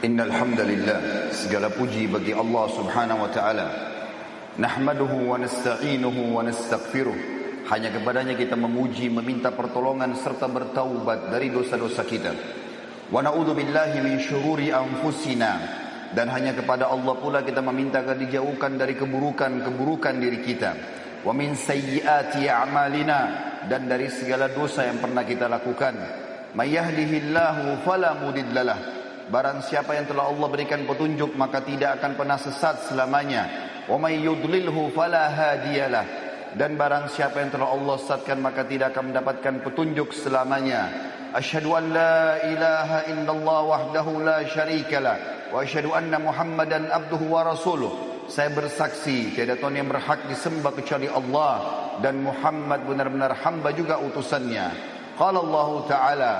Innal hamdalillah segala puji bagi Allah Subhanahu wa taala. Nahmaduhu wa nasta'inuhu wa nastaghfiruh. Hanya kepadanya kita memuji, meminta pertolongan serta bertaubat dari dosa-dosa kita. Wa na'udzu billahi min syururi anfusina dan hanya kepada Allah pula kita meminta agar dijauhkan dari keburukan-keburukan diri kita. Wa min sayyiati a'malina dan dari segala dosa yang pernah kita lakukan. May yahdihillahu fala Barang siapa yang telah Allah berikan petunjuk maka tidak akan pernah sesat selamanya. Wa may yudlilhu fala hadiyalah. Dan barang siapa yang telah Allah sesatkan maka tidak akan mendapatkan petunjuk selamanya. Asyhadu an la ilaha illallah wahdahu la syarikalah wa asyhadu anna Muhammadan abduhu wa rasuluh. Saya bersaksi tiada Tuhan yang berhak disembah kecuali Allah dan Muhammad benar-benar hamba juga utusannya. Qala Allah Ta'ala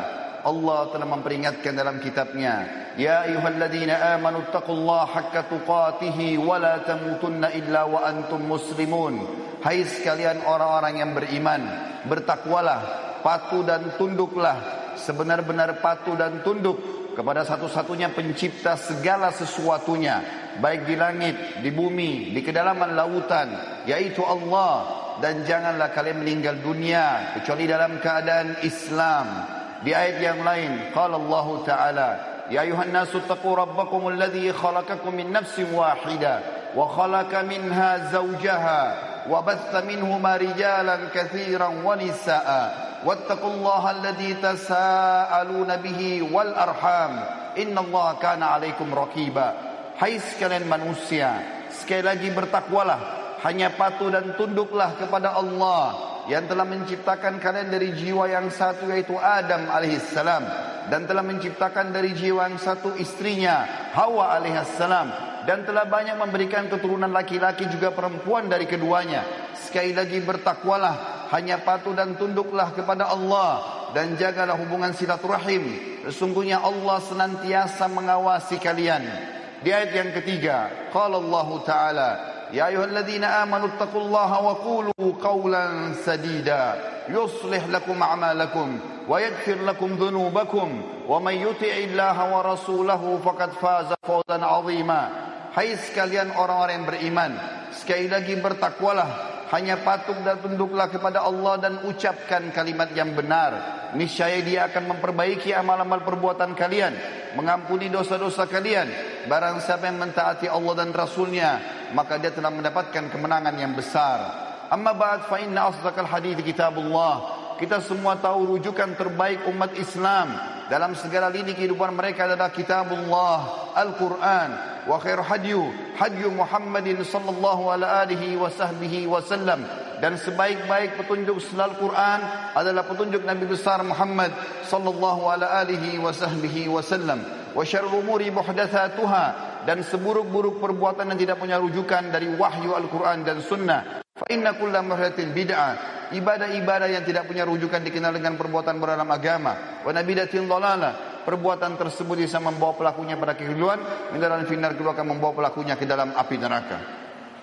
Allah telah memperingatkan dalam kitabnya Ya ayuhalladzina amanu taqullaha haqqa tuqatih wa la tamutunna illa wa antum muslimun. Hai sekalian orang-orang yang beriman Bertakwalah, patuh dan tunduklah Sebenar-benar patuh dan tunduk kepada satu-satunya pencipta segala sesuatunya Baik di langit, di bumi, di kedalaman lautan Yaitu Allah. Dan janganlah kalian meninggal dunia Kecuali dalam keadaan Islam. Di ayat yang lain, qala Allah Ta'ala, "Ya ayuhan nasu taqu rabbakum alladhi khalaqakum min nafsin wahidah wa khalaqa minha zawjaha wa batha minhuma rijalan katsiran wa nisaa'a wattaqu Allah alladhi tasaaluna bihi wal arham inna Allah kana 'alaikum. Hai sekalian manusia, sekali lagi bertakwalah, hanya patuh dan tunduklah kepada Allah yang telah menciptakan kalian dari jiwa yang satu yaitu Adam alaihissalam dan telah menciptakan dari jiwa yang satu istrinya Hawa alaihissalam dan telah banyak memberikan keturunan laki-laki juga perempuan dari keduanya. Sekali lagi bertakwalah hanya patuh dan tunduklah kepada Allah dan jagalah hubungan silaturahim. Sesungguhnya Allah senantiasa mengawasi kalian. Di ayat yang ketiga qala Allah taala يا أيها الذين آمنوا اتقوا الله وقولوا قولا سديدا يصلح لكم أعمالكم ويغفر لكم ذنوبكم ومن يطع الله ورسوله فقد فاز فوزا عظيما Hai sekalian orang-orang yang beriman Sekali lagi bertakwalah Hanya patuh dan tunduklah kepada Allah dan ucapkan kalimat yang benar. Niscaya dia akan memperbaiki amal-amal perbuatan kalian. Mengampuni dosa-dosa kalian. Barang siapa yang mentaati Allah dan Rasulnya. Maka dia telah mendapatkan kemenangan yang besar. Amma ba'd fa inna asdaqal hadith kitabullah. Kita semua tahu rujukan terbaik umat Islam. Dalam segala lini kehidupan mereka adalah kitabullah. Al-Quran. وخير هدي هدي محمد صلى الله عليه وسهبه وسلم dan sebaik-baik petunjuk selalu Quran adalah petunjuk Nabi besar Muhammad sallallahu alaihi wasahbihi wasallam wa syarrul umuri muhdatsatuha dan seburuk-buruk perbuatan yang tidak punya rujukan dari wahyu Al-Quran dan sunnah fa inna kulla muhdatsin bid'ah ibadah-ibadah yang tidak punya rujukan dikenal dengan perbuatan beralam agama wa nabidatin dhalalah perbuatan tersebut bisa membawa pelakunya pada kekeliruan, kendaraan finar kedua akan membawa pelakunya ke dalam api neraka.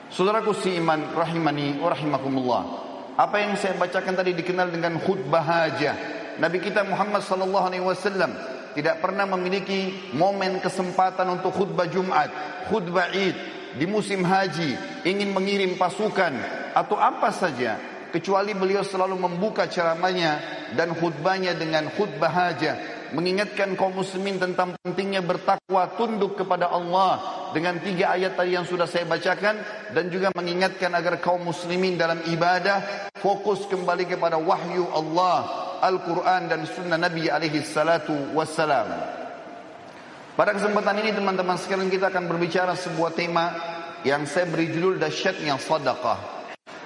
Saudaraku si iman rahimani wa rahimakumullah. Apa yang saya bacakan tadi dikenal dengan khutbah hajah. Nabi kita Muhammad sallallahu alaihi wasallam tidak pernah memiliki momen kesempatan untuk khutbah Jumat, khutbah Id, di musim haji, ingin mengirim pasukan atau apa saja kecuali beliau selalu membuka ceramahnya dan khutbahnya dengan khutbah hajah mengingatkan kaum muslimin tentang pentingnya bertakwa tunduk kepada Allah dengan tiga ayat tadi yang sudah saya bacakan dan juga mengingatkan agar kaum muslimin dalam ibadah fokus kembali kepada wahyu Allah Al-Quran dan sunnah Nabi alaihi salatu wassalam. Pada kesempatan ini teman-teman sekalian kita akan berbicara sebuah tema yang saya beri judul dahsyatnya sedekah.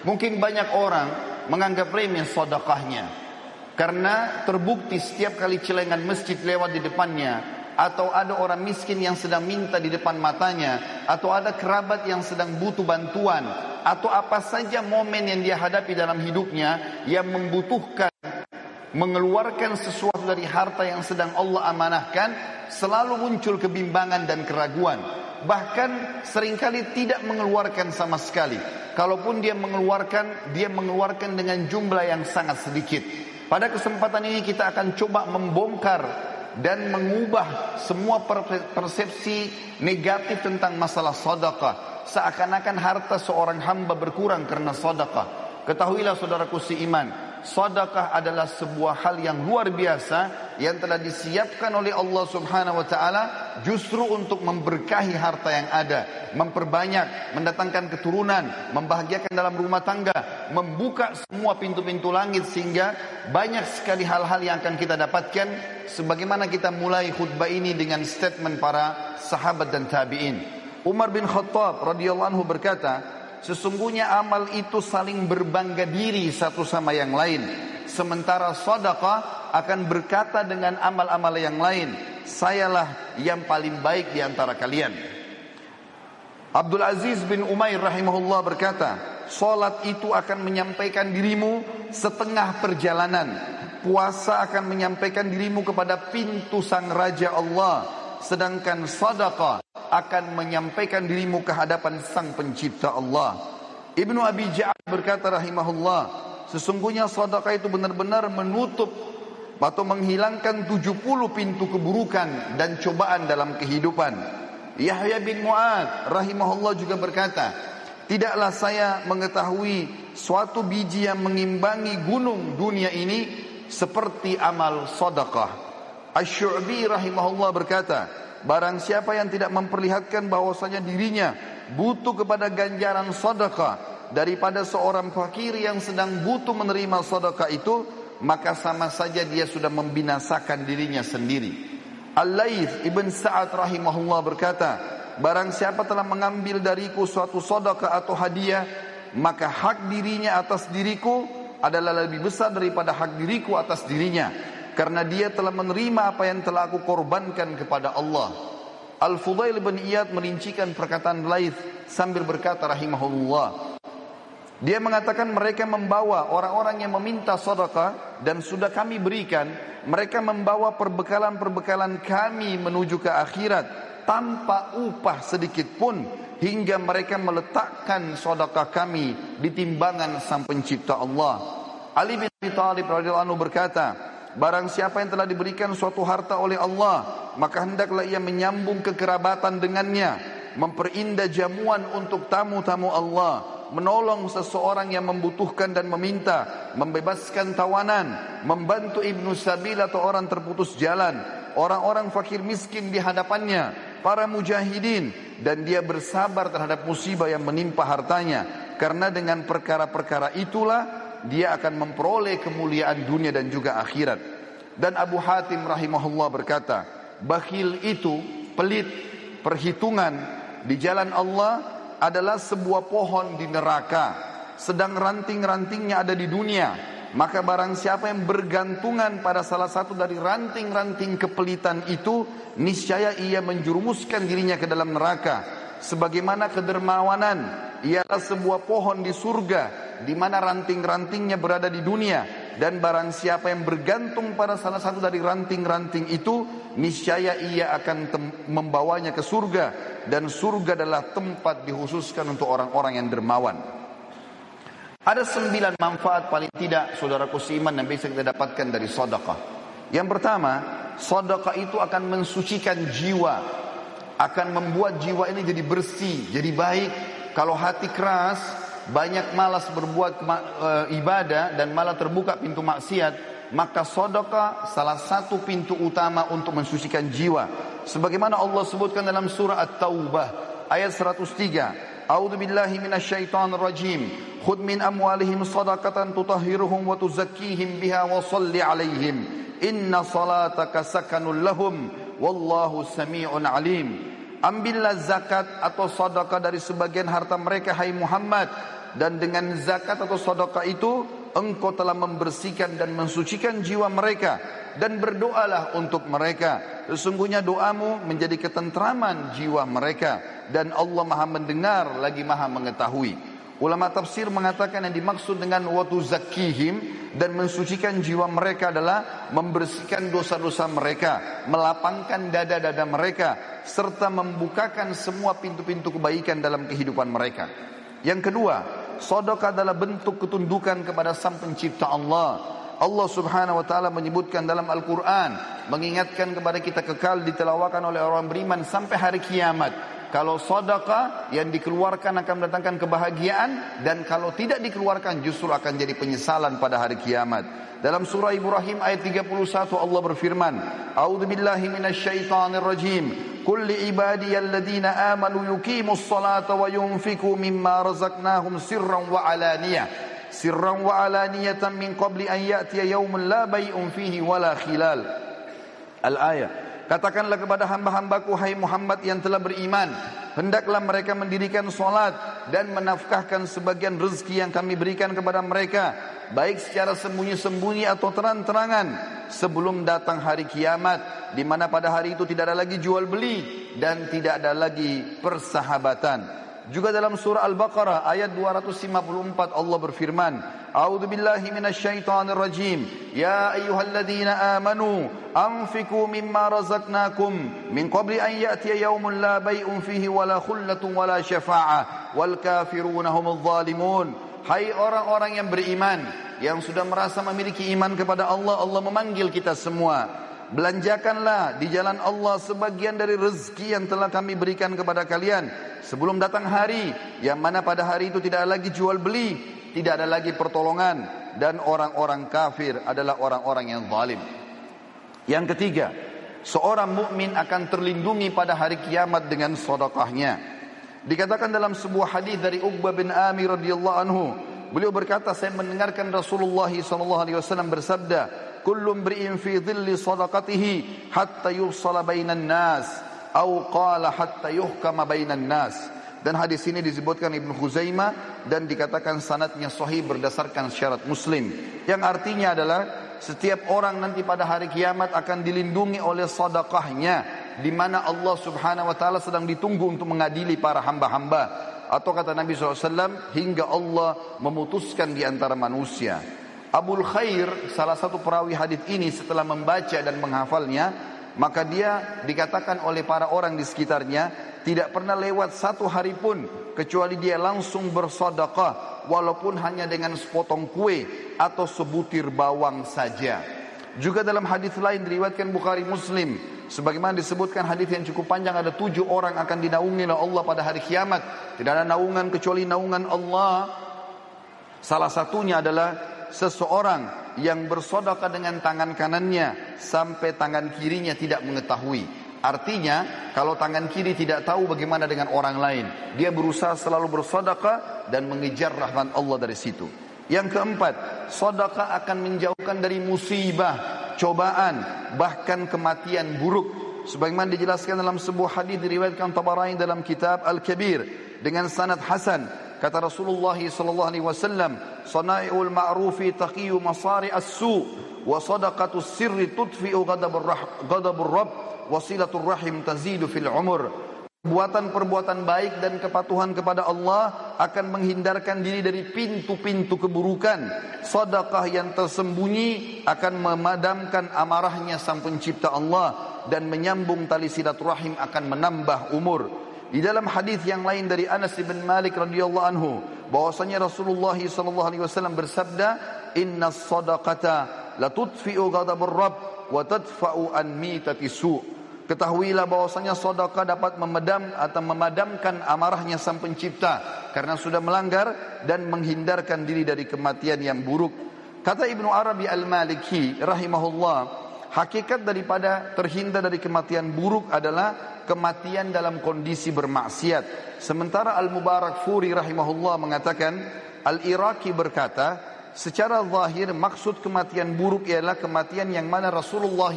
Mungkin banyak orang menganggap remeh sedekahnya. Karena terbukti setiap kali celengan masjid lewat di depannya atau ada orang miskin yang sedang minta di depan matanya atau ada kerabat yang sedang butuh bantuan atau apa saja momen yang dia hadapi dalam hidupnya yang membutuhkan mengeluarkan sesuatu dari harta yang sedang Allah amanahkan selalu muncul kebimbangan dan keraguan. Bahkan sering kali tidak mengeluarkan sama sekali. Kalaupun dia mengeluarkan dia mengeluarkan dengan jumlah yang sangat sedikit pada kesempatan ini kita akan coba membongkar dan mengubah semua persepsi negatif tentang masalah sedekah. Seakan-akan harta seorang hamba berkurang karena sedekah. Ketahuilah saudaraku si iman, sedekah adalah sebuah hal yang luar biasa yang telah disiapkan oleh Allah Subhanahu wa taala justru untuk memberkahi harta yang ada, memperbanyak, mendatangkan keturunan, membahagiakan dalam rumah tangga, membuka semua pintu-pintu langit sehingga banyak sekali hal-hal yang akan kita dapatkan sebagaimana kita mulai khutbah ini dengan statement para sahabat dan tabi'in. Umar bin Khattab radhiyallahu anhu berkata, Sesungguhnya amal itu saling berbangga diri satu sama yang lain. Sementara sedekah akan berkata dengan amal-amal yang lain, sayalah yang paling baik di antara kalian. Abdul Aziz bin Umair rahimahullah berkata, Salat itu akan menyampaikan dirimu setengah perjalanan. Puasa akan menyampaikan dirimu kepada pintu sang Raja Allah. Sedangkan sadaqah akan menyampaikan dirimu ke hadapan sang pencipta Allah. Ibnu Abi Ja'ad berkata rahimahullah, sesungguhnya sedekah itu benar-benar menutup atau menghilangkan 70 pintu keburukan dan cobaan dalam kehidupan. Yahya bin Mu'ad rahimahullah juga berkata, tidaklah saya mengetahui suatu biji yang mengimbangi gunung dunia ini seperti amal sedekah. Asy-Syu'bi rahimahullah berkata, Barang siapa yang tidak memperlihatkan bahwasanya dirinya butuh kepada ganjaran sedekah daripada seorang fakir yang sedang butuh menerima sedekah itu, maka sama saja dia sudah membinasakan dirinya sendiri. Al-Laith Ibn Sa'ad rahimahullah berkata, Barang siapa telah mengambil dariku suatu sedekah atau hadiah, maka hak dirinya atas diriku adalah lebih besar daripada hak diriku atas dirinya karena dia telah menerima apa yang telah aku korbankan kepada Allah. Al-Fudail bin Iyad merincikan perkataan Laith sambil berkata rahimahullah. Dia mengatakan mereka membawa orang-orang yang meminta sedekah dan sudah kami berikan, mereka membawa perbekalan-perbekalan kami menuju ke akhirat tanpa upah sedikit pun hingga mereka meletakkan sedekah kami di timbangan Sang Pencipta Allah. Ali bin Abi Thalib radhiyallahu anhu berkata, Barang siapa yang telah diberikan suatu harta oleh Allah, maka hendaklah ia menyambung kekerabatan dengannya, memperindah jamuan untuk tamu-tamu Allah, menolong seseorang yang membutuhkan dan meminta, membebaskan tawanan, membantu ibnu sabil atau orang terputus jalan, orang-orang fakir miskin di hadapannya, para mujahidin, dan dia bersabar terhadap musibah yang menimpa hartanya. Karena dengan perkara-perkara itulah dia akan memperoleh kemuliaan dunia dan juga akhirat. Dan Abu Hatim rahimahullah berkata, bakhil itu pelit perhitungan di jalan Allah adalah sebuah pohon di neraka. Sedang ranting-rantingnya ada di dunia. Maka barang siapa yang bergantungan pada salah satu dari ranting-ranting kepelitan itu, niscaya ia menjurumuskan dirinya ke dalam neraka. Sebagaimana kedermawanan ialah sebuah pohon di surga di mana ranting-rantingnya berada di dunia dan barang siapa yang bergantung pada salah satu dari ranting-ranting itu niscaya ia akan membawanya ke surga dan surga adalah tempat dikhususkan untuk orang-orang yang dermawan. Ada sembilan manfaat paling tidak saudaraku seiman yang bisa kita dapatkan dari sedekah. Yang pertama, sedekah itu akan mensucikan jiwa, akan membuat jiwa ini jadi bersih, jadi baik. Kalau hati keras, banyak malas berbuat e, ibadah dan malah terbuka pintu maksiat, maka sedekah salah satu pintu utama untuk mensucikan jiwa. Sebagaimana Allah sebutkan dalam surah At-Taubah ayat 103. A'udzu billahi minasyaitonir rajim. Khudh min amwalihim shadaqatan tutahhiruhum wa tuzakkihim biha wa shalli 'alaihim. Inna salataka sakanul lahum wallahu samii'un 'alim. Ambillah zakat atau sedekah dari sebagian harta mereka hai Muhammad. Dan dengan zakat atau sedekah itu engkau telah membersihkan dan mensucikan jiwa mereka. Dan berdoalah untuk mereka. Sesungguhnya doamu menjadi ketentraman jiwa mereka. Dan Allah Maha mendengar lagi Maha mengetahui Ulama tafsir mengatakan yang dimaksud dengan watu zakihim dan mensucikan jiwa mereka adalah membersihkan dosa-dosa mereka, melapangkan dada-dada mereka, serta membukakan semua pintu-pintu kebaikan dalam kehidupan mereka. Yang kedua, Sodok adalah bentuk ketundukan kepada sang pencipta Allah. Allah subhanahu wa ta'ala menyebutkan dalam Al-Quran. Mengingatkan kepada kita kekal ditelawakan oleh orang beriman sampai hari kiamat. Kalau sedekah yang dikeluarkan akan mendatangkan kebahagiaan. Dan kalau tidak dikeluarkan justru akan jadi penyesalan pada hari kiamat. Dalam surah Ibrahim ayat 31 Allah berfirman. A'udhu billahi minasyaitanir rajim. Kulli ibadiyalladina amanu yukimus salata wa yunfiku mimma razaqnahum sirran wa alaniyah sirran wa alaniyatan min qabli an ya'tiya yaumun la bay'un fihi wala khilal. Al-ayah. Katakanlah kepada hamba-hambaku hai Muhammad yang telah beriman, hendaklah mereka mendirikan solat dan menafkahkan sebagian rezeki yang kami berikan kepada mereka, baik secara sembunyi-sembunyi atau terang-terangan, sebelum datang hari kiamat, di mana pada hari itu tidak ada lagi jual beli dan tidak ada lagi persahabatan. Juga dalam surah Al-Baqarah ayat 254 Allah berfirman, A'udzu billahi minasyaitonir rajim. Ya ayyuhalladzina amanu anfiqu mimma razaqnakum min qabli an ya'tiya yawmun la bay'un fihi wala khullatun wala syafa'ah wal kafiruna humudz zalimun. Hai orang-orang yang beriman yang sudah merasa memiliki iman kepada Allah, Allah memanggil kita semua Belanjakanlah di jalan Allah sebagian dari rezeki yang telah kami berikan kepada kalian sebelum datang hari yang mana pada hari itu tidak ada lagi jual beli, tidak ada lagi pertolongan dan orang-orang kafir adalah orang-orang yang zalim. Yang ketiga, seorang mukmin akan terlindungi pada hari kiamat dengan sedekahnya. Dikatakan dalam sebuah hadis dari Uqbah bin Amir radhiyallahu anhu, beliau berkata saya mendengarkan Rasulullah sallallahu alaihi wasallam bersabda, kullu imri'in fi dhilli sadaqatihi hatta yusala bainan nas au qala hatta yuhkama bainan nas. Dan hadis ini disebutkan Ibnu Khuzaimah dan dikatakan sanatnya sahih berdasarkan syarat Muslim. Yang artinya adalah setiap orang nanti pada hari kiamat akan dilindungi oleh sedekahnya di mana Allah Subhanahu wa taala sedang ditunggu untuk mengadili para hamba-hamba. Atau kata Nabi SAW hingga Allah memutuskan di antara manusia Abul Khair, salah satu perawi hadis ini setelah membaca dan menghafalnya, maka dia dikatakan oleh para orang di sekitarnya tidak pernah lewat satu hari pun kecuali dia langsung bersedekah walaupun hanya dengan sepotong kue atau sebutir bawang saja. Juga dalam hadis lain diriwayatkan Bukhari Muslim sebagaimana disebutkan hadis yang cukup panjang ada tujuh orang akan dinaungi oleh Allah pada hari kiamat. Tidak ada naungan kecuali naungan Allah. Salah satunya adalah seseorang yang bersodaka dengan tangan kanannya sampai tangan kirinya tidak mengetahui. Artinya, kalau tangan kiri tidak tahu bagaimana dengan orang lain, dia berusaha selalu bersodaka dan mengejar rahmat Allah dari situ. Yang keempat, sodaka akan menjauhkan dari musibah, cobaan, bahkan kematian buruk. Sebagaimana dijelaskan dalam sebuah hadis diriwayatkan Tabarani dalam kitab Al-Kabir dengan sanad hasan Kata Rasulullah sallallahu alaihi wasallam, "Sana'iul ma'rufi taqiyu masari as-su' wa sadaqatus sirri tudfi'u ghadabur ghadabur rabb wa rahim tazidu fil umur." Perbuatan-perbuatan baik dan kepatuhan kepada Allah akan menghindarkan diri dari pintu-pintu keburukan. Sedekah yang tersembunyi akan memadamkan amarahnya sang pencipta Allah dan menyambung tali silaturahim akan menambah umur. Di dalam hadis yang lain dari Anas bin Malik radhiyallahu anhu bahwasanya Rasulullah sallallahu alaihi wasallam bersabda, "Inna sadaqata la tudfi'u ghadabur rabb wa tadfa'u an mitati su'." Ketahuilah bahwasanya sedekah dapat memedam atau memadamkan amarahnya sang pencipta karena sudah melanggar dan menghindarkan diri dari kematian yang buruk. Kata Ibnu Arabi Al-Maliki rahimahullah, hakikat daripada terhindar dari kematian buruk adalah kematian dalam kondisi bermaksiat. Sementara Al-Mubarak Furi rahimahullah mengatakan, Al-Iraqi berkata, secara zahir maksud kematian buruk ialah kematian yang mana Rasulullah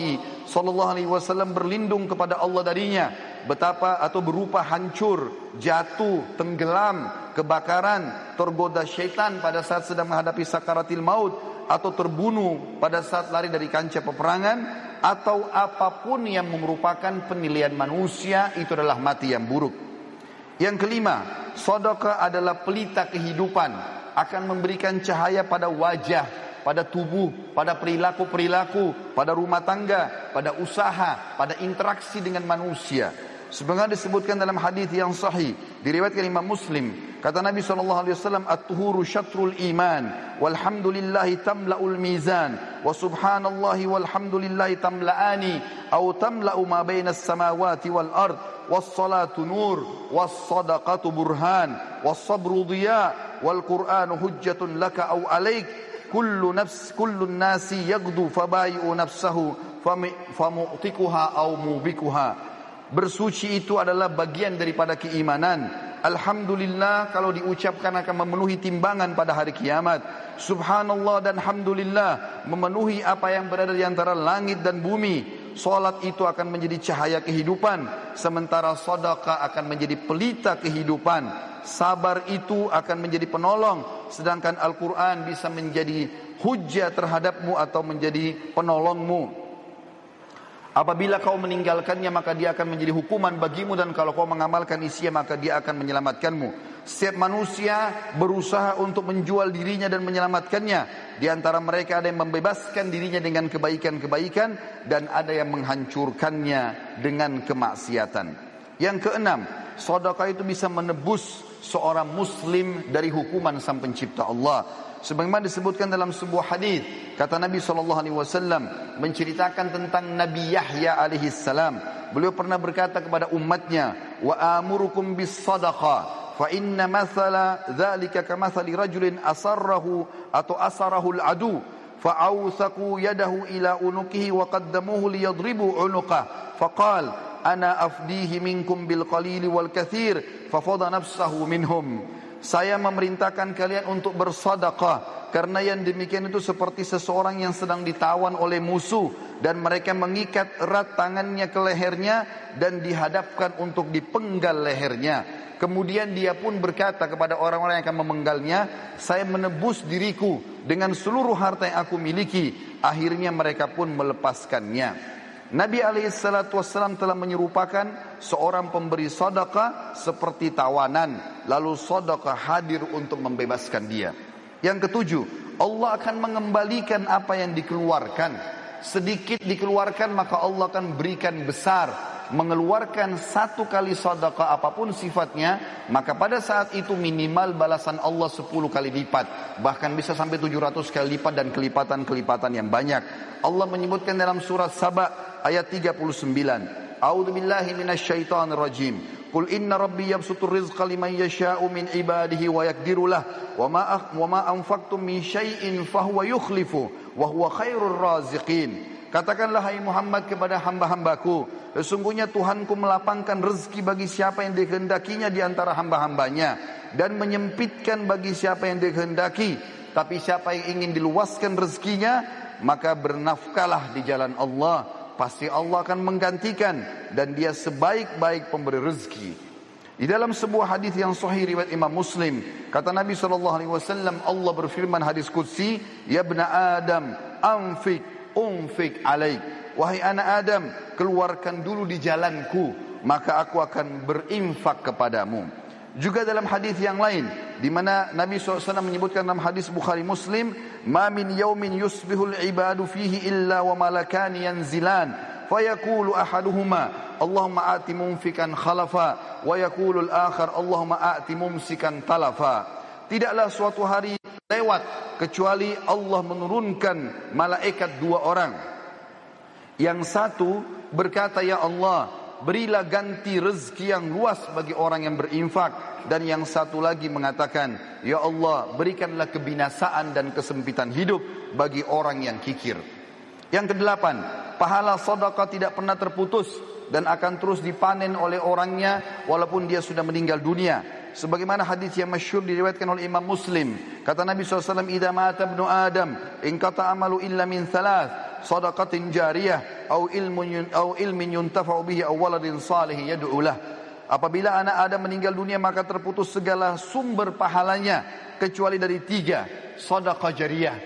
sallallahu alaihi wasallam berlindung kepada Allah darinya betapa atau berupa hancur, jatuh, tenggelam, kebakaran, tergoda syaitan pada saat sedang menghadapi sakaratil maut atau terbunuh pada saat lari dari kancah peperangan atau apa pun yang merupakan penilaian manusia itu adalah mati yang buruk. Yang kelima, sedekah adalah pelita kehidupan, akan memberikan cahaya pada wajah, pada tubuh, pada perilaku-perilaku, pada rumah tangga, pada usaha, pada interaksi dengan manusia. Sebagaimana disebutkan dalam hadis yang sahih diriwayatkan Imam Muslim, kata Nabi sallallahu alaihi wasallam, "At-tuhuru syatrul iman, walhamdulillahi tamla'ul mizan, wa subhanallahi walhamdulillahi tamla'ani, atau tamla'u ma bainas samawati wal ard." والصلاة نور والصدقة برهان والصبر ضياء والقرآن حجة لك أو عليك كل نفس كل الناس يغدو فبايع نفسه فمؤتكها أو موبكها Bersuci itu adalah bagian daripada keimanan. Alhamdulillah kalau diucapkan akan memenuhi timbangan pada hari kiamat. Subhanallah dan Alhamdulillah memenuhi apa yang berada di antara langit dan bumi. Salat itu akan menjadi cahaya kehidupan. Sementara sadaqah akan menjadi pelita kehidupan. Sabar itu akan menjadi penolong. Sedangkan Al-Quran bisa menjadi hujah terhadapmu atau menjadi penolongmu. Apabila kau meninggalkannya maka dia akan menjadi hukuman bagimu dan kalau kau mengamalkan isinya maka dia akan menyelamatkanmu. Setiap manusia berusaha untuk menjual dirinya dan menyelamatkannya. Di antara mereka ada yang membebaskan dirinya dengan kebaikan-kebaikan dan ada yang menghancurkannya dengan kemaksiatan. Yang keenam, sedekah itu bisa menebus seorang muslim dari hukuman sang pencipta Allah. Sebagaimana disebutkan dalam sebuah hadis, kata Nabi sallallahu alaihi wasallam menceritakan tentang Nabi Yahya alaihi salam. Beliau pernah berkata kepada umatnya, "Wa amurukum bis sadaqah." Fa inna mathala dhalika kamathali rajulin asarrahu atau asarahu al-adu فأوثقوا يده إلى عنقه وقدموه ليضربوا عنقه فقال ana afdihi minkum bil qalili wal kathir fafada nafsahu minhum saya memerintahkan kalian untuk bersedekah karena yang demikian itu seperti seseorang yang sedang ditawan oleh musuh dan mereka mengikat erat tangannya ke lehernya dan dihadapkan untuk dipenggal lehernya Kemudian dia pun berkata kepada orang-orang yang akan memenggalnya, saya menebus diriku dengan seluruh harta yang aku miliki. Akhirnya mereka pun melepaskannya. Nabi SAW telah menyerupakan seorang pemberi sadaqah seperti tawanan. Lalu sadaqah hadir untuk membebaskan dia. Yang ketujuh, Allah akan mengembalikan apa yang dikeluarkan. Sedikit dikeluarkan maka Allah akan berikan besar. Mengeluarkan satu kali sadaqah apa pun sifatnya. Maka pada saat itu minimal balasan Allah sepuluh kali lipat. Bahkan bisa sampai tujuh ratus kali lipat dan kelipatan-kelipatan yang banyak. Allah menyebutkan dalam surat Sabah ayat 39. A'udzu billahi minasyaitonir rajim. Qul inna rabbi yabsutur rizqa liman yasha'u min ibadihi wa yaqdiru lah wa ma wa ma anfaqtum min syai'in fahuwa yukhlifu wa huwa khairur raziqin. Katakanlah hai Muhammad kepada hamba-hambaku, sesungguhnya Tuhanku melapangkan rezeki bagi siapa yang dikehendakinya di antara hamba-hambanya dan menyempitkan bagi siapa yang dikehendaki. Tapi siapa yang ingin diluaskan rezekinya, maka bernafkalah di jalan Allah pasti Allah akan menggantikan dan dia sebaik-baik pemberi rezeki. Di dalam sebuah hadis yang sahih riwayat Imam Muslim, kata Nabi sallallahu alaihi wasallam Allah berfirman hadis qudsi, "Ya ibna Adam, anfik, unfik alaik." Wahai anak Adam, keluarkan dulu di jalanku, maka aku akan berinfak kepadamu. Juga dalam hadis yang lain di mana Nabi SAW menyebutkan dalam hadis Bukhari Muslim, "Ma min yusbihul ibadu fihi illa wa malakani yanzilan." Fayaqulu ahaduhuma, "Allahumma ati mumfikan khalafa," wa yaqulu al-akhar, "Allahumma ati mumsikan talafa." Tidaklah suatu hari lewat kecuali Allah menurunkan malaikat dua orang. Yang satu berkata, "Ya Allah, berilah ganti rezeki yang luas bagi orang yang berinfak. Dan yang satu lagi mengatakan ya Allah berikanlah kebinasaan dan kesempitan hidup bagi orang yang kikir. Yang kedelapan pahala sedekah tidak pernah terputus dan akan terus dipanen oleh orangnya walaupun dia sudah meninggal dunia. Sebagaimana hadis yang masyhur diriwayatkan oleh Imam Muslim. Kata Nabi SAW idza mata ibnu Adam in amalu illa min thalath sadaqatin jariyah atau ilmun atau ilmin yuntafa'u bihi aw waladin salih yad'u. Apabila anak Adam meninggal dunia maka terputus segala sumber pahalanya kecuali dari tiga sedekah jariyah.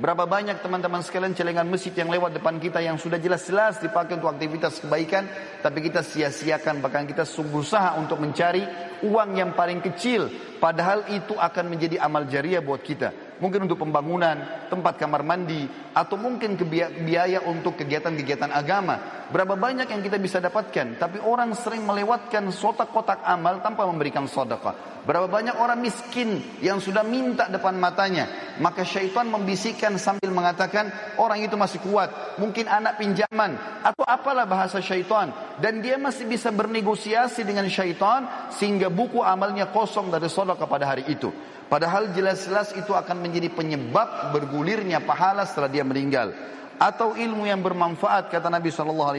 Berapa banyak teman-teman sekalian celengan masjid yang lewat depan kita yang sudah jelas-jelas dipakai untuk aktivitas kebaikan tapi kita sia-siakan bahkan kita berusaha untuk mencari uang yang paling kecil padahal itu akan menjadi amal jariah buat kita. Mungkin untuk pembangunan, tempat kamar mandi, atau mungkin biaya untuk kegiatan-kegiatan agama. Berapa banyak yang kita bisa dapatkan, tapi orang sering melewatkan kotak-kotak amal tanpa memberikan sedekah. Berapa banyak orang miskin yang sudah minta depan matanya, maka syaitan membisikkan sambil mengatakan orang itu masih kuat, mungkin anak pinjaman. Atau apalah bahasa syaitan. Dan dia masih bisa bernegosiasi dengan syaitan sehingga buku amalnya kosong dari sedekah pada hari itu. Padahal jelas-jelas itu akan menjadi penyebab bergulirnya pahala setelah dia meninggal. Atau ilmu yang bermanfaat kata Nabi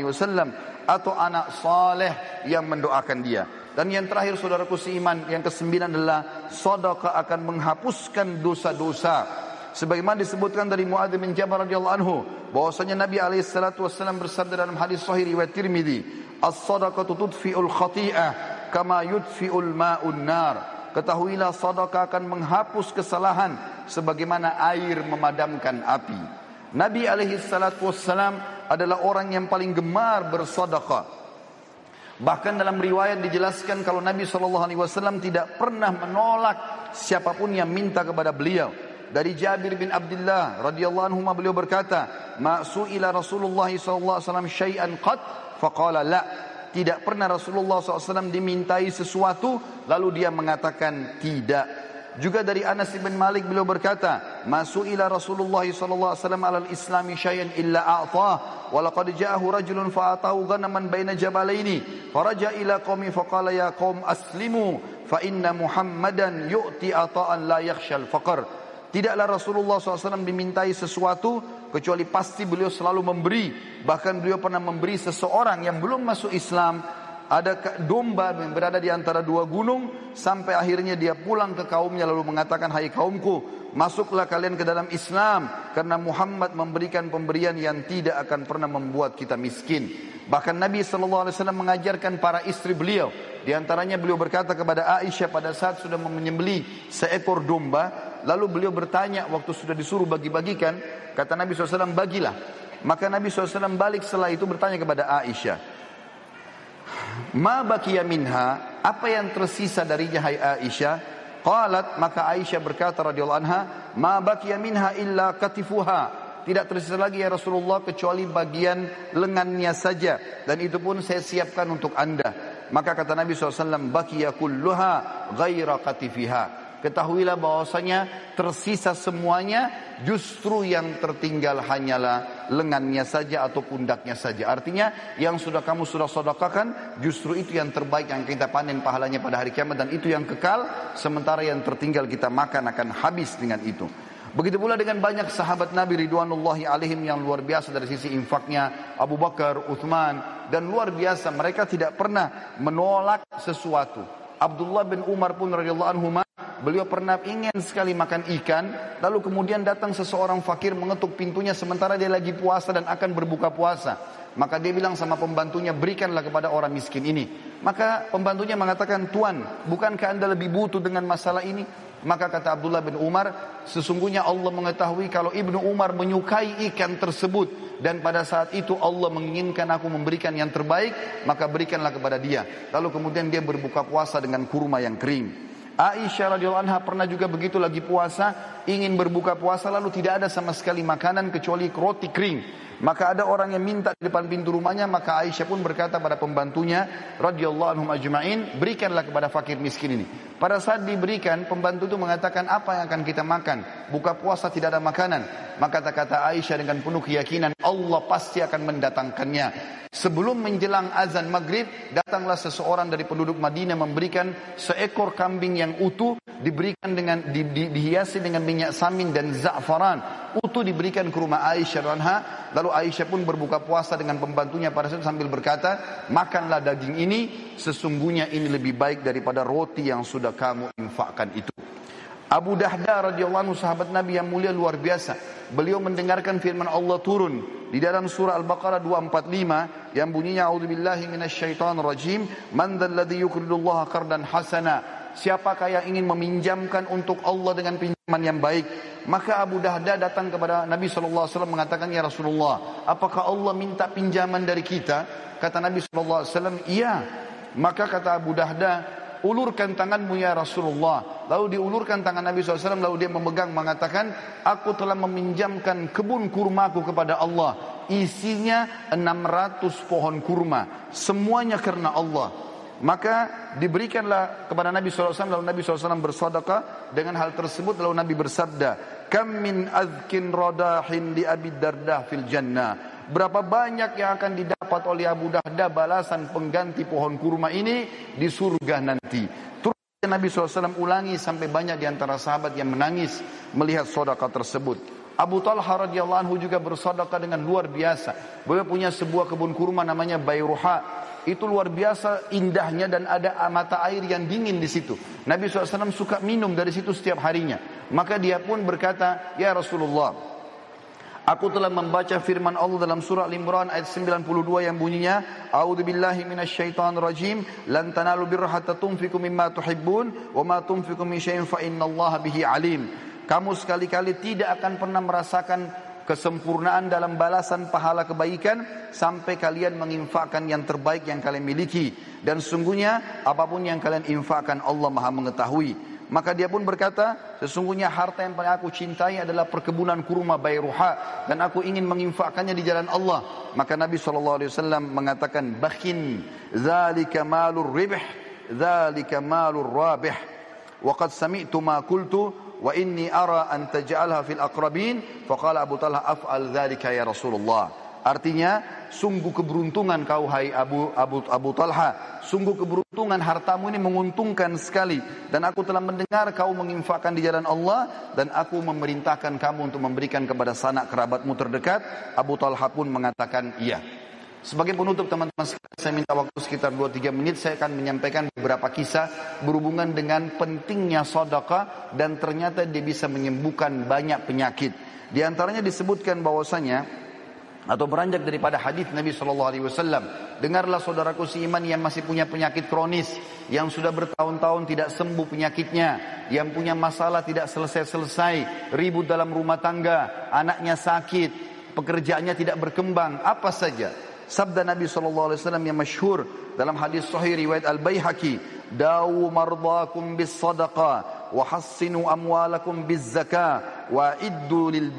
wasallam atau anak saleh yang mendoakan dia. Dan yang terakhir saudaraku seiman yang kesembilan adalah sedekah akan menghapuskan dosa-dosa. Sebagaimana disebutkan dari Muadz bin Jabal radhiyallahu anhu bahwasanya Nabi alaihi salatu wasallam bersabda dalam hadis sahih riwayat Tirmizi, "As-sadaqatu tudfi'ul khati'ah kama yudfi'ul ma'un nar." Ketahuilah sedekah akan menghapus kesalahan sebagaimana air memadamkan api. Nabi alaihi salatu wassalam adalah orang yang paling gemar bersedekah. Bahkan dalam riwayat dijelaskan kalau Nabi sallallahu alaihi wasallam tidak pernah menolak siapapun yang minta kepada beliau. Dari Jabir bin Abdullah radhiyallahu anhu beliau berkata, "Ma su'ila Rasulullah sallallahu alaihi wasallam syai'an qad?" Faqala la. Tidak pernah Rasulullah SAW dimintai sesuatu lalu dia mengatakan tidak. Juga dari Anas bin Malik beliau berkata, "Masuila Rasulullah sallallahu alaihi wasallam alal Islami syai'an illa a'tah, wa laqad ja'ahu rajulun fa'atahu ghanaman baina jabalaini, faraja ila qaumi faqala ya qaum aslimu fa inna Muhammadan yu'ti ata'an la yakhshal faqr." Tidaklah Rasulullah SAW dimintai sesuatu kecuali pasti beliau selalu memberi. Bahkan beliau pernah memberi seseorang yang belum masuk Islam ada domba yang berada di antara dua gunung sampai akhirnya dia pulang ke kaumnya lalu mengatakan hai kaumku masuklah kalian ke dalam Islam karena Muhammad memberikan pemberian yang tidak akan pernah membuat kita miskin. Bahkan Nabi SAW mengajarkan para istri beliau. Di antaranya beliau berkata kepada Aisyah pada saat sudah menyembeli seekor domba lalu beliau bertanya waktu sudah disuruh bagi-bagikan? Kata Nabi SAW bagilah. Maka Nabi SAW balik setelah itu bertanya kepada Aisyah Ma bakiya minha, apa yang tersisa darinya hai Aisyah? Qalat maka Aisyah berkata radhiyallahu anha, ma bakiya minha illa katifuha. Tidak tersisa lagi ya Rasulullah kecuali bagian lengannya saja dan itu pun saya siapkan untuk Anda. Maka kata Nabi SAW, bakiya kulluha ghaira katifiha. Ketahuilah bahwasanya tersisa semuanya justru yang tertinggal hanyalah lengannya saja atau pundaknya saja. Artinya yang sudah kamu sudah sodakakan justru itu yang terbaik yang kita panen pahalanya pada hari kiamat dan itu yang kekal sementara yang tertinggal kita makan akan habis dengan itu. Begitu pula dengan banyak sahabat Nabi Ridwanullahi alaihim yang luar biasa dari sisi infaknya Abu Bakar, Uthman dan luar biasa mereka tidak pernah menolak sesuatu. Abdullah bin Umar pun radhiyallahu anhu Beliau pernah ingin sekali makan ikan, lalu kemudian datang seseorang fakir mengetuk pintunya sementara dia lagi puasa dan akan berbuka puasa. Maka dia bilang sama pembantunya, berikanlah kepada orang miskin ini. Maka pembantunya mengatakan, Tuan, bukankah anda lebih butuh dengan masalah ini? Maka kata Abdullah bin Umar, sesungguhnya Allah mengetahui kalau Ibnu Umar menyukai ikan tersebut. Dan pada saat itu Allah menginginkan aku memberikan yang terbaik, maka berikanlah kepada dia. Lalu kemudian dia berbuka puasa dengan kurma yang kering. Aisyah radhiyallahu anha pernah juga begitu lagi puasa, ingin berbuka puasa lalu tidak ada sama sekali makanan kecuali roti kering. Maka ada orang yang minta di depan pintu rumahnya, maka Aisyah pun berkata pada pembantunya, radhiyallahu anhum ajma'in, berikanlah kepada fakir miskin ini. Pada saat diberikan, pembantu itu mengatakan apa yang akan kita makan? Buka puasa tidak ada makanan. Maka kata Aisyah dengan penuh keyakinan, Allah pasti akan mendatangkannya. Sebelum menjelang azan maghrib, datanglah seseorang dari penduduk Madinah memberikan seekor kambing yang utuh, diberikan dengan di, di, dihiasi dengan minyak samin dan za'faran. Utuh diberikan ke rumah Aisyah anha. Lalu Aisyah pun berbuka puasa dengan pembantunya pada saat sambil berkata makanlah daging ini sesungguhnya ini lebih baik daripada roti yang sudah kamu infakkan itu Abu Dahda radhiyallahu anhu sahabat Nabi yang mulia luar biasa. Beliau mendengarkan firman Allah turun di dalam surah Al-Baqarah 245 yang bunyinya a'udzubillahi minasyaitonir rajim man dzalladzi yuqridullaha qardan hasana. Siapakah yang ingin meminjamkan untuk Allah dengan pinjaman yang baik? Maka Abu Dahda datang kepada Nabi SAW mengatakan ya Rasulullah apakah Allah minta pinjaman dari kita? Kata Nabi SAW iya. Maka kata Abu Dahda ulurkan tanganmu ya Rasulullah. Lalu diulurkan tangan Nabi SAW, lalu dia memegang mengatakan, aku telah meminjamkan kebun kurmaku kepada Allah. Isinya 600 pohon kurma. Semuanya karena Allah. Maka diberikanlah kepada Nabi SAW, lalu Nabi SAW bersadaqah dengan hal tersebut, lalu Nabi bersabda, Kam min azkin radahin di Abi Dardah fil jannah. Berapa banyak yang akan didapat oleh Abu Dahda balasan pengganti pohon kurma ini di surga nanti. Terus Nabi SAW ulangi sampai banyak di antara sahabat yang menangis melihat sodaka tersebut. Abu Talha radhiyallahu anhu juga bersedekah dengan luar biasa. Beliau punya sebuah kebun kurma namanya Bayruha. Itu luar biasa indahnya dan ada mata air yang dingin di situ. Nabi SAW suka minum dari situ setiap harinya. Maka dia pun berkata, Ya Rasulullah, Aku telah membaca firman Allah dalam surah Al-Imran ayat 92 yang bunyinya A'udzu billahi minasyaitonir rajim lan tanalu birra hatta tunfiqu mimma tuhibbun wa ma tunfiqu min syai'in fa innallaha bihi alim. Kamu sekali-kali tidak akan pernah merasakan kesempurnaan dalam balasan pahala kebaikan sampai kalian menginfakkan yang terbaik yang kalian miliki dan sungguhnya apa pun yang kalian infakkan Allah Maha mengetahui. Maka dia pun berkata, sesungguhnya harta yang paling aku cintai adalah perkebunan kurma Bayruha dan aku ingin menginfakkannya di jalan Allah. Maka Nabi SAW mengatakan, "Bakhin, zalika malur ribh, zalika malur rabih." Wa qad sami'tu ma qultu wa inni ara an taj'alha fil aqrabin. Faqala Abu Talha af'al zalika ya Rasulullah. Artinya sungguh keberuntungan kau hai Abu Abu Abu Talha, sungguh keberuntungan hartamu ini menguntungkan sekali dan aku telah mendengar kau menginfakkan di jalan Allah dan aku memerintahkan kamu untuk memberikan kepada sanak kerabatmu terdekat. Abu Talha pun mengatakan iya. Sebagai penutup teman-teman saya minta waktu sekitar 2-3 menit saya akan menyampaikan beberapa kisah berhubungan dengan pentingnya sodaka dan ternyata dia bisa menyembuhkan banyak penyakit. Di antaranya disebutkan bahwasanya atau beranjak daripada hadis Nabi Shallallahu Alaihi Wasallam. Dengarlah saudaraku seiman yang masih punya penyakit kronis, yang sudah bertahun-tahun tidak sembuh penyakitnya, yang punya masalah tidak selesai-selesai, ribut dalam rumah tangga, anaknya sakit, pekerjaannya tidak berkembang, apa saja. Sabda Nabi Shallallahu Alaihi Wasallam yang masyhur dalam hadis Sahih riwayat Al Baihaqi, dawu mardakum bis sadaqah, wa amwalakum biz zakah, wa iddu lil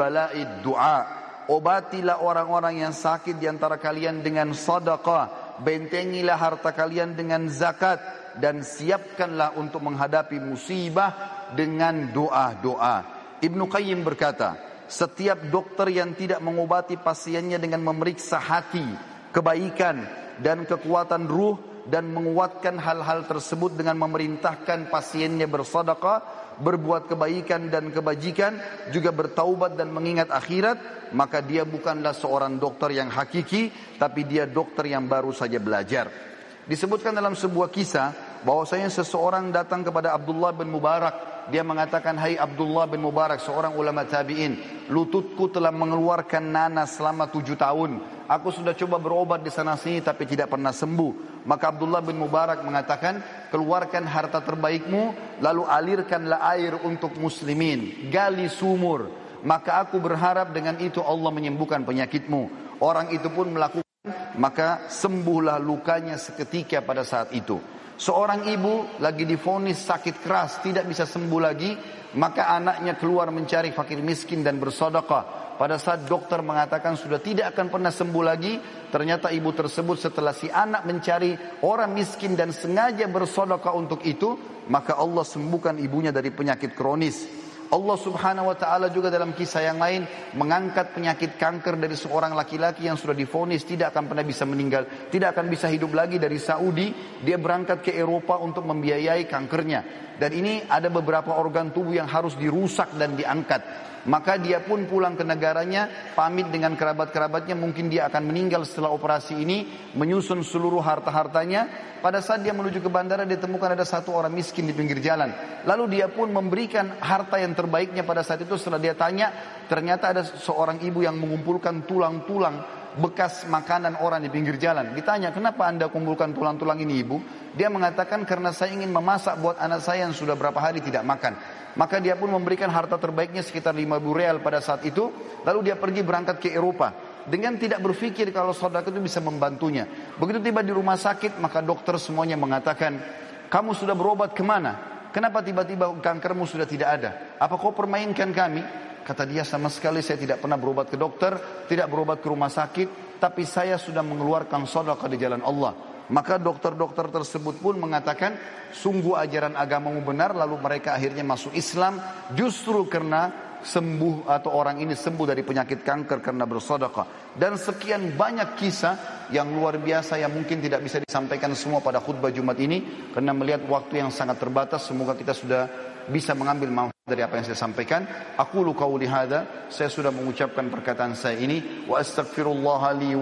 du'a. Obatilah orang-orang yang sakit di antara kalian dengan sadaqah. Bentengilah harta kalian dengan zakat. Dan siapkanlah untuk menghadapi musibah dengan doa-doa. Ibnu Qayyim berkata, setiap dokter yang tidak mengobati pasiennya dengan memeriksa hati, kebaikan, dan kekuatan ruh, dan menguatkan hal-hal tersebut dengan memerintahkan pasiennya bersadaqah, berbuat kebaikan dan kebajikan, juga bertaubat dan mengingat akhirat, maka dia bukanlah seorang dokter yang hakiki, tapi dia dokter yang baru saja belajar. Disebutkan dalam sebuah kisah bahwasanya seseorang datang kepada Abdullah bin Mubarak. Dia mengatakan, Hai Abdullah bin Mubarak, seorang ulama tabi'in. Lututku telah mengeluarkan nanas selama tujuh tahun. Aku sudah coba berobat di sana sini tapi tidak pernah sembuh. Maka Abdullah bin Mubarak mengatakan, keluarkan harta terbaikmu, lalu alirkanlah air untuk muslimin. Gali sumur. Maka aku berharap dengan itu Allah menyembuhkan penyakitmu. Orang itu pun melakukan, maka sembuhlah lukanya seketika pada saat itu. Seorang ibu lagi difonis sakit keras, tidak bisa sembuh lagi, maka anaknya keluar mencari fakir miskin dan bersodokah. Pada saat dokter mengatakan sudah tidak akan pernah sembuh lagi, ternyata ibu tersebut setelah si anak mencari orang miskin dan sengaja bersodokah untuk itu, maka Allah sembuhkan ibunya dari penyakit kronis. Allah subhanahu wa ta'ala juga dalam kisah yang lain mengangkat penyakit kanker dari seorang laki-laki yang sudah difonis tidak akan pernah bisa meninggal, tidak akan bisa hidup lagi dari Saudi, dia berangkat ke Eropa untuk membiayai kankernya. Dan ini ada beberapa organ tubuh yang harus dirusak dan diangkat. Maka dia pun pulang ke negaranya, pamit dengan kerabat-kerabatnya, mungkin dia akan meninggal setelah operasi ini, menyusun seluruh harta-hartanya. Pada saat dia menuju ke bandara, dia temukan ada satu orang miskin di pinggir jalan. Lalu dia pun memberikan harta yang terbaiknya pada saat itu setelah dia tanya, ternyata ada seorang ibu yang mengumpulkan tulang-tulang bekas makanan orang di pinggir jalan. Ditanya, kenapa anda kumpulkan tulang-tulang ini ibu? Dia mengatakan, karena saya ingin memasak buat anak saya yang sudah berapa hari tidak makan. Maka dia pun memberikan harta terbaiknya sekitar 5 real pada saat itu. Lalu dia pergi berangkat ke Eropa. Dengan tidak berpikir kalau saudara itu bisa membantunya. Begitu tiba di rumah sakit maka dokter semuanya mengatakan. Kamu sudah berobat ke mana? Kenapa tiba-tiba kankermu sudah tidak ada? Apa kau permainkan kami? Kata dia sama sekali saya tidak pernah berobat ke dokter, tidak berobat ke rumah sakit, tapi saya sudah mengeluarkan sedekah di jalan Allah. Maka dokter-dokter tersebut pun mengatakan, sungguh ajaran agamamu benar, lalu mereka akhirnya masuk Islam justru karena sembuh atau orang ini sembuh dari penyakit kanker karena bersedekah dan sekian banyak kisah yang luar biasa yang mungkin tidak bisa disampaikan semua pada khutbah Jumat ini karena melihat waktu yang sangat terbatas semoga kita sudah bisa mengambil manfaat dari apa yang saya sampaikan. Aku lu qauli hadza saya sudah mengucapkan perkataan saya ini wa astaghfirullah li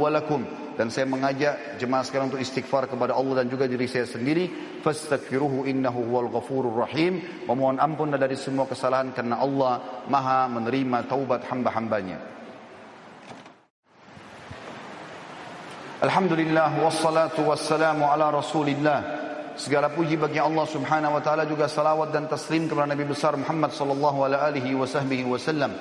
dan saya mengajak jemaah sekarang untuk istighfar kepada Allah dan juga diri saya sendiri. Fastaghfiruhu innahu huwal ghafurur rahim. Memohon ampun dari semua kesalahan karena Allah Maha menerima taubat hamba-hambanya. Alhamdulillah wassalatu wassalamu ala Rasulillah Segala puji bagi Allah Subhanahu wa taala juga salawat dan taslim kepada Nabi besar Muhammad sallallahu alaihi wasallam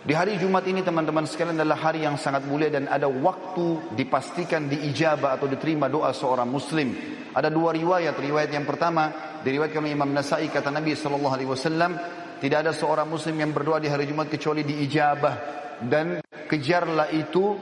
di hari Jumat ini teman-teman sekalian adalah hari yang sangat mulia dan ada waktu dipastikan diijabah atau diterima doa seorang muslim. Ada dua riwayat. Riwayat yang pertama diriwayatkan oleh Imam Nasai kata Nabi sallallahu alaihi wasallam, tidak ada seorang muslim yang berdoa di hari Jumat kecuali diijabah dan kejarlah itu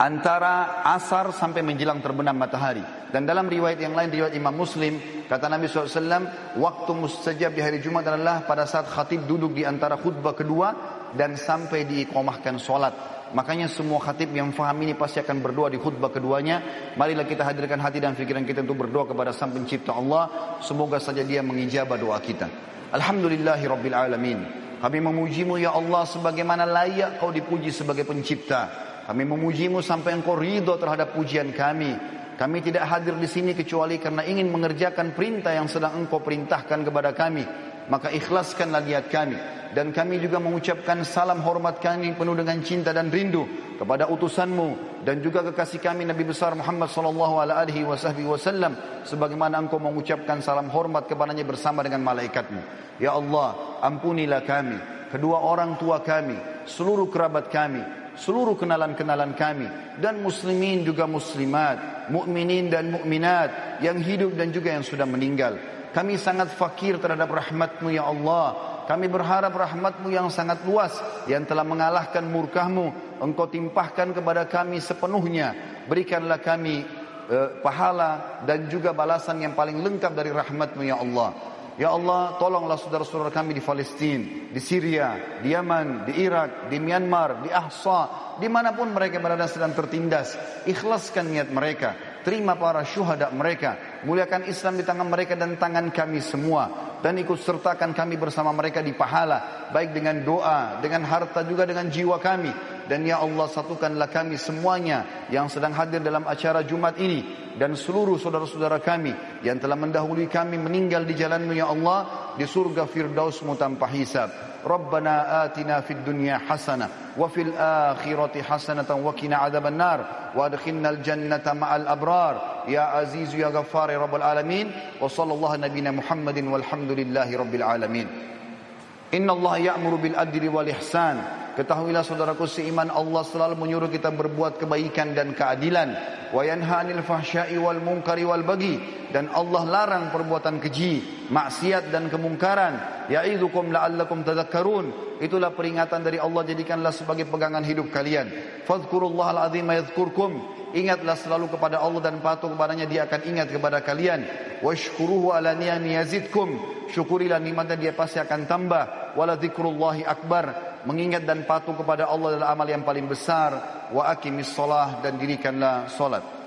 antara asar sampai menjelang terbenam matahari. Dan dalam riwayat yang lain, riwayat Imam Muslim, kata Nabi SAW, waktu mustajab di hari Jumat adalah pada saat khatib duduk di antara khutbah kedua dan sampai diikomahkan sholat. Makanya semua khatib yang faham ini pasti akan berdoa di khutbah keduanya. Marilah kita hadirkan hati dan pikiran kita untuk berdoa kepada Sang Pencipta Allah. Semoga saja Dia mengijabah doa kita. Alhamdulillahi Rabbil Alamin. Kami memujimu ya Allah sebagaimana layak kau dipuji sebagai pencipta. Kami memujimu sampai engkau ridho terhadap pujian kami. Kami tidak hadir di sini kecuali karena ingin mengerjakan perintah yang sedang engkau perintahkan kepada kami. Maka ikhlaskanlah niat kami. Dan kami juga mengucapkan salam hormat kami penuh dengan cinta dan rindu kepada utusanmu dan juga kekasih kami Nabi besar Muhammad sallallahu alaihi wasallam sebagaimana engkau mengucapkan salam hormat kepadanya bersama dengan malaikatmu. Ya Allah, ampunilah kami, kedua orang tua kami, seluruh kerabat kami, seluruh kenalan-kenalan kami dan muslimin juga muslimat, mukminin dan mukminat yang hidup dan juga yang sudah meninggal. Kami sangat fakir terhadap rahmatmu ya Allah. Kami berharap rahmatmu yang sangat luas yang telah mengalahkan murkahmu. Engkau timpahkan kepada kami sepenuhnya. Berikanlah kami uh, pahala dan juga balasan yang paling lengkap dari rahmatmu ya Allah. Ya Allah, tolonglah saudara-saudara kami di Palestina, di Syria, di Yaman, di Irak, di Myanmar, di Ahsa, di mana pun mereka berada sedang tertindas. Ikhlaskan niat mereka, terima para syuhada mereka, muliakan Islam di tangan mereka dan tangan kami semua, dan ikut sertakan kami bersama mereka di pahala, baik dengan doa, dengan harta juga dengan jiwa kami. Dan ya Allah satukanlah kami semuanya yang sedang hadir dalam acara Jumat ini dan seluruh saudara-saudara kami yang telah mendahului kami meninggal di jalanmu ya Allah di surga firdausmu tanpa hisab. Hasanah wa fil akhirati hasanatan wa qina adzaban nar wa adkhilnal jannata ma'al abrar ya aziz ya ghaffar ya rabbal alamin wa sallallahu nabiyana Muhammadin walhamdulillahi rabbil alamin. Inna Allah ya'muru Ketahuilah saudaraku seiman Allah selalu menyuruh kita berbuat kebaikan dan keadilan. Wa yanha 'anil fahsya'i wal munkari wal bagi dan Allah larang perbuatan keji, maksiat dan kemungkaran. Ya'idzukum la'allakum tadhakkarun. Itulah peringatan dari Allah jadikanlah sebagai pegangan hidup kalian. Fadhkurullahal azim yadhkurkum. Ingatlah selalu kepada Allah dan patuh kepadanya dia akan ingat kepada kalian. Washkuruhu ala ni'ami yazidkum. Syukurilah nikmatnya dia pasti akan tambah. Wala dzikrullahi akbar mengingat dan patuh kepada Allah adalah amal yang paling besar wa aqimis salah dan dirikanlah salat